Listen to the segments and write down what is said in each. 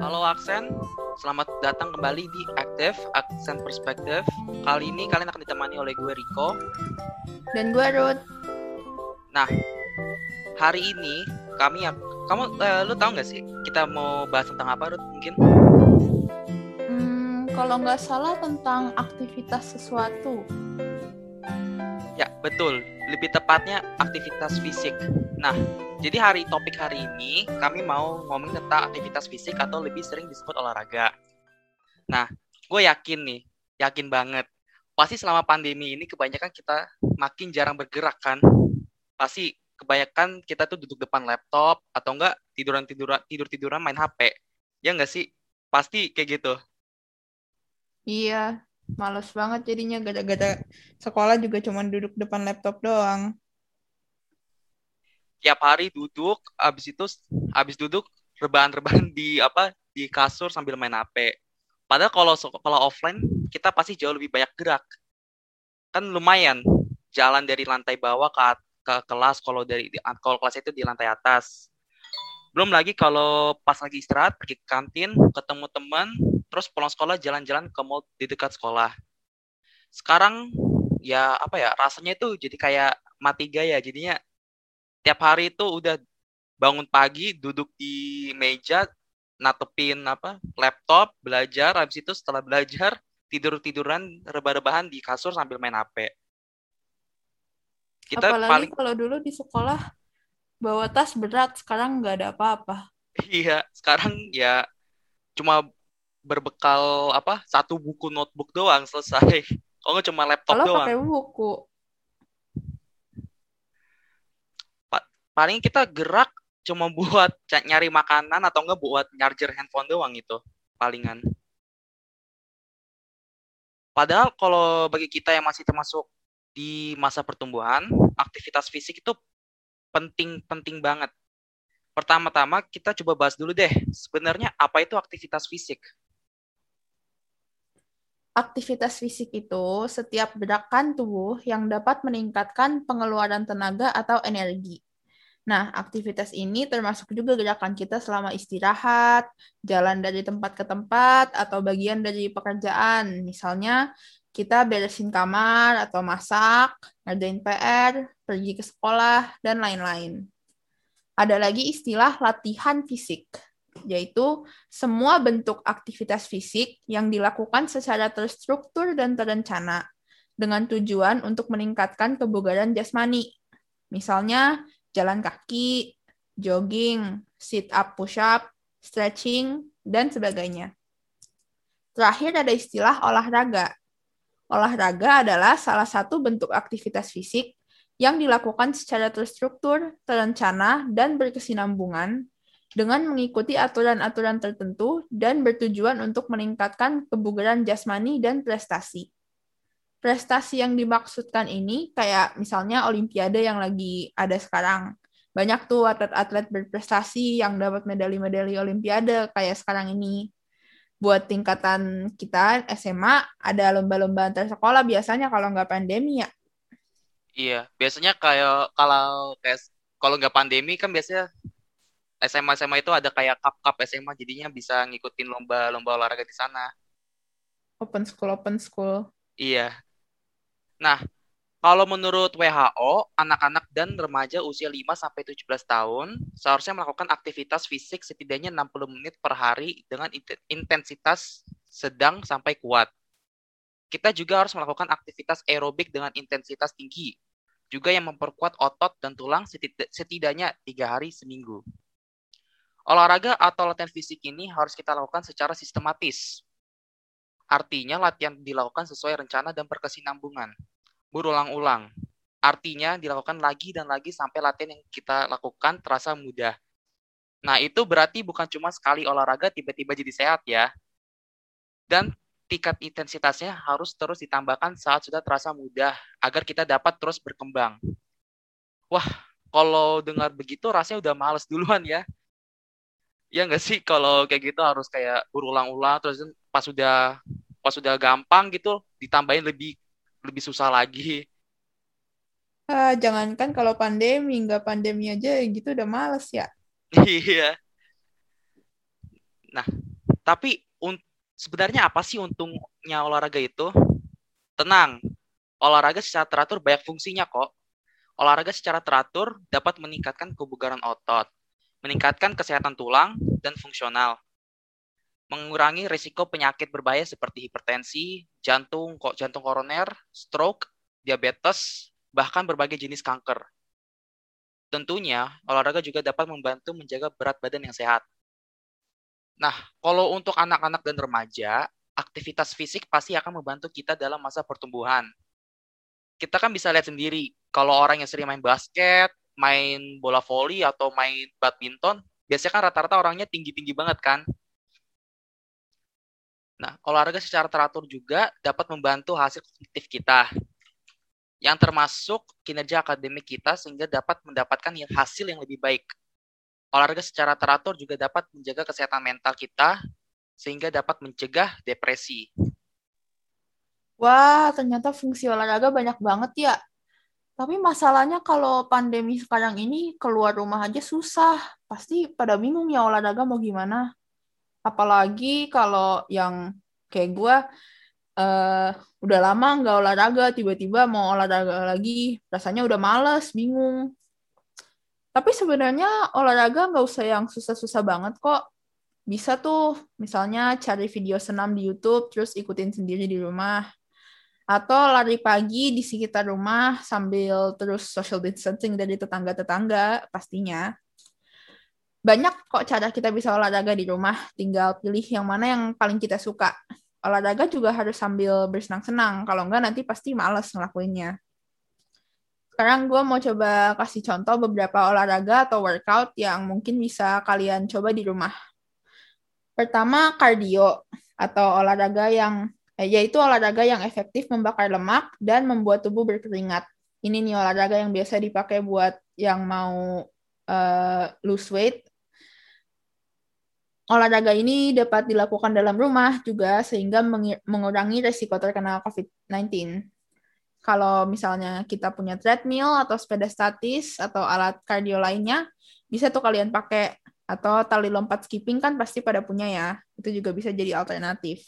Halo Aksen, selamat datang kembali di Aktif Aksen Perspektif. Kali ini kalian akan ditemani oleh gue Riko. Dan gue Ruth. Nah, hari ini kami yang kamu uh, lu tahu nggak sih kita mau bahas tentang apa Ruth mungkin? Hmm, kalau nggak salah tentang aktivitas sesuatu. Ya betul, lebih tepatnya aktivitas fisik. Nah, jadi hari topik hari ini kami mau ngomong tentang aktivitas fisik atau lebih sering disebut olahraga. Nah, gue yakin nih, yakin banget. Pasti selama pandemi ini kebanyakan kita makin jarang bergerak kan. Pasti kebanyakan kita tuh duduk depan laptop atau enggak tiduran tiduran tidur tiduran main HP. Ya enggak sih? Pasti kayak gitu. Iya, males banget jadinya gara-gara sekolah juga cuma duduk depan laptop doang tiap hari duduk habis itu habis duduk rebahan-rebahan di apa di kasur sambil main HP. Padahal kalau kalau offline kita pasti jauh lebih banyak gerak. Kan lumayan jalan dari lantai bawah ke ke kelas kalau dari kalau kelas itu di lantai atas. Belum lagi kalau pas lagi istirahat pergi ke kantin, ketemu teman, terus pulang sekolah jalan-jalan ke mall di dekat sekolah. Sekarang ya apa ya rasanya itu jadi kayak mati gaya jadinya tiap hari itu udah bangun pagi duduk di meja natepin apa laptop belajar. Habis itu setelah belajar tidur tiduran rebah-rebahan di kasur sambil main HP kita apalagi paling... kalau dulu di sekolah bawa tas berat sekarang nggak ada apa-apa. Iya sekarang ya cuma berbekal apa satu buku notebook doang selesai. Kalau cuma laptop kalau doang. pakai buku paling kita gerak cuma buat nyari makanan atau enggak buat charger handphone doang itu palingan. Padahal kalau bagi kita yang masih termasuk di masa pertumbuhan, aktivitas fisik itu penting-penting banget. Pertama-tama kita coba bahas dulu deh, sebenarnya apa itu aktivitas fisik? Aktivitas fisik itu setiap gerakan tubuh yang dapat meningkatkan pengeluaran tenaga atau energi Nah, aktivitas ini termasuk juga gerakan kita selama istirahat, jalan dari tempat ke tempat, atau bagian dari pekerjaan. Misalnya, kita beresin kamar atau masak, ngerjain PR, pergi ke sekolah, dan lain-lain. Ada lagi istilah latihan fisik, yaitu semua bentuk aktivitas fisik yang dilakukan secara terstruktur dan terencana dengan tujuan untuk meningkatkan kebugaran jasmani. Misalnya, jalan kaki, jogging, sit up, push up, stretching, dan sebagainya. Terakhir ada istilah olahraga. Olahraga adalah salah satu bentuk aktivitas fisik yang dilakukan secara terstruktur, terencana, dan berkesinambungan dengan mengikuti aturan-aturan tertentu dan bertujuan untuk meningkatkan kebugaran jasmani dan prestasi prestasi yang dimaksudkan ini kayak misalnya olimpiade yang lagi ada sekarang. Banyak tuh atlet-atlet berprestasi yang dapat medali-medali olimpiade kayak sekarang ini. Buat tingkatan kita SMA ada lomba-lomba antar sekolah biasanya kalau nggak pandemi ya. Iya, biasanya kayak kalau kayak kalau nggak pandemi kan biasanya SMA SMA itu ada kayak cup cup SMA jadinya bisa ngikutin lomba-lomba olahraga di sana. Open school, open school. Iya, Nah, kalau menurut WHO, anak-anak dan remaja usia 5 sampai 17 tahun seharusnya melakukan aktivitas fisik setidaknya 60 menit per hari dengan intensitas sedang sampai kuat. Kita juga harus melakukan aktivitas aerobik dengan intensitas tinggi, juga yang memperkuat otot dan tulang setidaknya tiga hari seminggu. Olahraga atau latihan fisik ini harus kita lakukan secara sistematis. Artinya latihan dilakukan sesuai rencana dan berkesinambungan berulang-ulang. Artinya dilakukan lagi dan lagi sampai latihan yang kita lakukan terasa mudah. Nah, itu berarti bukan cuma sekali olahraga tiba-tiba jadi sehat ya. Dan tingkat intensitasnya harus terus ditambahkan saat sudah terasa mudah agar kita dapat terus berkembang. Wah, kalau dengar begitu rasanya udah males duluan ya. Ya nggak sih kalau kayak gitu harus kayak berulang-ulang terus pas sudah pas sudah gampang gitu ditambahin lebih lebih susah lagi. Ah, jangankan kalau pandemi, nggak pandemi aja gitu udah males ya. Iya. Nah, tapi sebenarnya apa sih untungnya olahraga itu? Tenang, olahraga secara teratur banyak fungsinya kok. Olahraga secara teratur dapat meningkatkan kebugaran otot, meningkatkan kesehatan tulang dan fungsional, mengurangi risiko penyakit berbahaya seperti hipertensi, jantung, kok jantung koroner, stroke, diabetes, bahkan berbagai jenis kanker. Tentunya, olahraga juga dapat membantu menjaga berat badan yang sehat. Nah, kalau untuk anak-anak dan remaja, aktivitas fisik pasti akan membantu kita dalam masa pertumbuhan. Kita kan bisa lihat sendiri, kalau orang yang sering main basket, main bola voli, atau main badminton, biasanya kan rata-rata orangnya tinggi-tinggi banget kan. Olahraga secara teratur juga dapat membantu hasil kognitif kita, yang termasuk kinerja akademik kita sehingga dapat mendapatkan hasil yang lebih baik olahraga secara teratur juga dapat menjaga kesehatan mental kita sehingga dapat mencegah depresi. Wah, ternyata fungsi olahraga banyak banget ya. Tapi masalahnya kalau pandemi sekarang ini keluar rumah aja susah. Pasti pada bingung ya olahraga mau gimana. Apalagi kalau yang kayak gue uh, udah lama nggak olahraga, tiba-tiba mau olahraga lagi, rasanya udah males, bingung. Tapi sebenarnya olahraga nggak usah yang susah-susah banget kok. Bisa tuh misalnya cari video senam di YouTube terus ikutin sendiri di rumah. Atau lari pagi di sekitar rumah sambil terus social distancing dari tetangga-tetangga pastinya. Banyak kok cara kita bisa olahraga di rumah, tinggal pilih yang mana yang paling kita suka. Olahraga juga harus sambil bersenang-senang, kalau enggak nanti pasti males ngelakuinnya. Sekarang gue mau coba kasih contoh beberapa olahraga atau workout yang mungkin bisa kalian coba di rumah. Pertama, cardio atau olahraga yang eh, yaitu olahraga yang efektif membakar lemak dan membuat tubuh berkeringat. Ini nih olahraga yang biasa dipakai buat yang mau uh, lose weight. Olahraga ini dapat dilakukan dalam rumah juga sehingga mengurangi resiko terkena COVID-19 kalau misalnya kita punya treadmill atau sepeda statis atau alat kardio lainnya, bisa tuh kalian pakai atau tali lompat skipping kan pasti pada punya ya. Itu juga bisa jadi alternatif.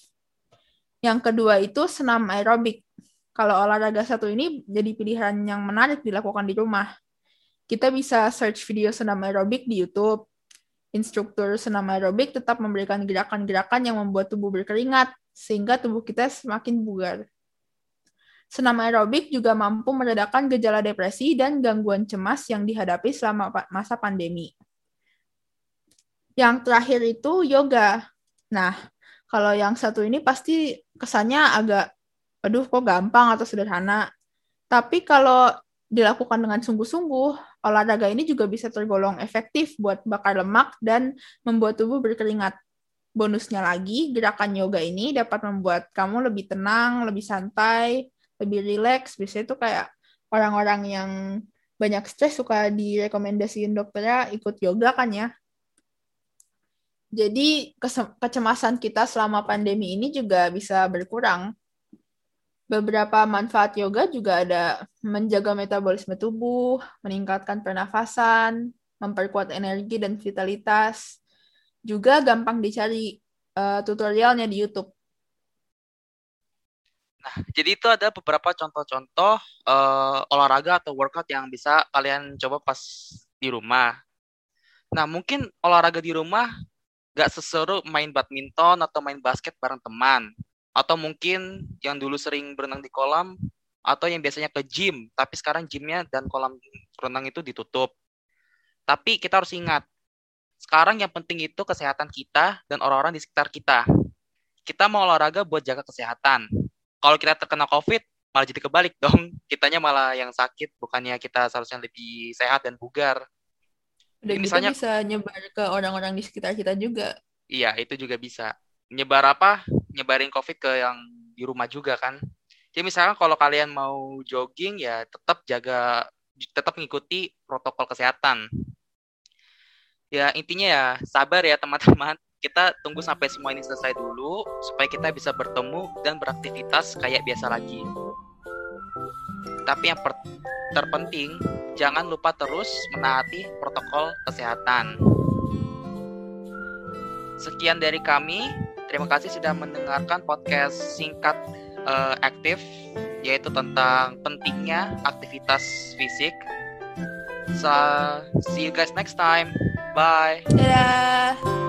Yang kedua itu senam aerobik. Kalau olahraga satu ini jadi pilihan yang menarik dilakukan di rumah. Kita bisa search video senam aerobik di YouTube. Instruktur senam aerobik tetap memberikan gerakan-gerakan yang membuat tubuh berkeringat, sehingga tubuh kita semakin bugar. Senam aerobik juga mampu meredakan gejala depresi dan gangguan cemas yang dihadapi selama masa pandemi. Yang terakhir itu yoga. Nah, kalau yang satu ini pasti kesannya agak, aduh kok gampang atau sederhana. Tapi kalau dilakukan dengan sungguh-sungguh, olahraga ini juga bisa tergolong efektif buat bakar lemak dan membuat tubuh berkeringat. Bonusnya lagi, gerakan yoga ini dapat membuat kamu lebih tenang, lebih santai, lebih rileks. Biasanya tuh kayak orang-orang yang banyak stres suka direkomendasiin dokternya ikut yoga kan ya. Jadi kecemasan kita selama pandemi ini juga bisa berkurang beberapa manfaat yoga juga ada menjaga metabolisme tubuh, meningkatkan pernafasan, memperkuat energi dan vitalitas. Juga gampang dicari uh, tutorialnya di YouTube. Nah, jadi itu ada beberapa contoh-contoh uh, olahraga atau workout yang bisa kalian coba pas di rumah. Nah, mungkin olahraga di rumah gak seseru main badminton atau main basket bareng teman. Atau mungkin yang dulu sering berenang di kolam, atau yang biasanya ke gym, tapi sekarang gymnya dan kolam renang itu ditutup. Tapi kita harus ingat, sekarang yang penting itu kesehatan kita dan orang-orang di sekitar kita. Kita mau olahraga buat jaga kesehatan kalau kita terkena COVID malah jadi kebalik dong. Kitanya malah yang sakit, bukannya kita seharusnya lebih sehat dan bugar. Dan Misalnya, bisa nyebar ke orang-orang di sekitar kita juga. Iya, itu juga bisa. Nyebar apa? Nyebarin COVID ke yang di rumah juga kan. Jadi misalnya kalau kalian mau jogging ya tetap jaga tetap mengikuti protokol kesehatan. Ya intinya ya sabar ya teman-teman kita tunggu sampai semua ini selesai dulu supaya kita bisa bertemu dan beraktivitas kayak biasa lagi. Tapi yang terpenting, jangan lupa terus menaati protokol kesehatan. Sekian dari kami. Terima kasih sudah mendengarkan podcast singkat uh, aktif yaitu tentang pentingnya aktivitas fisik. So, see you guys next time. Bye. Dadah.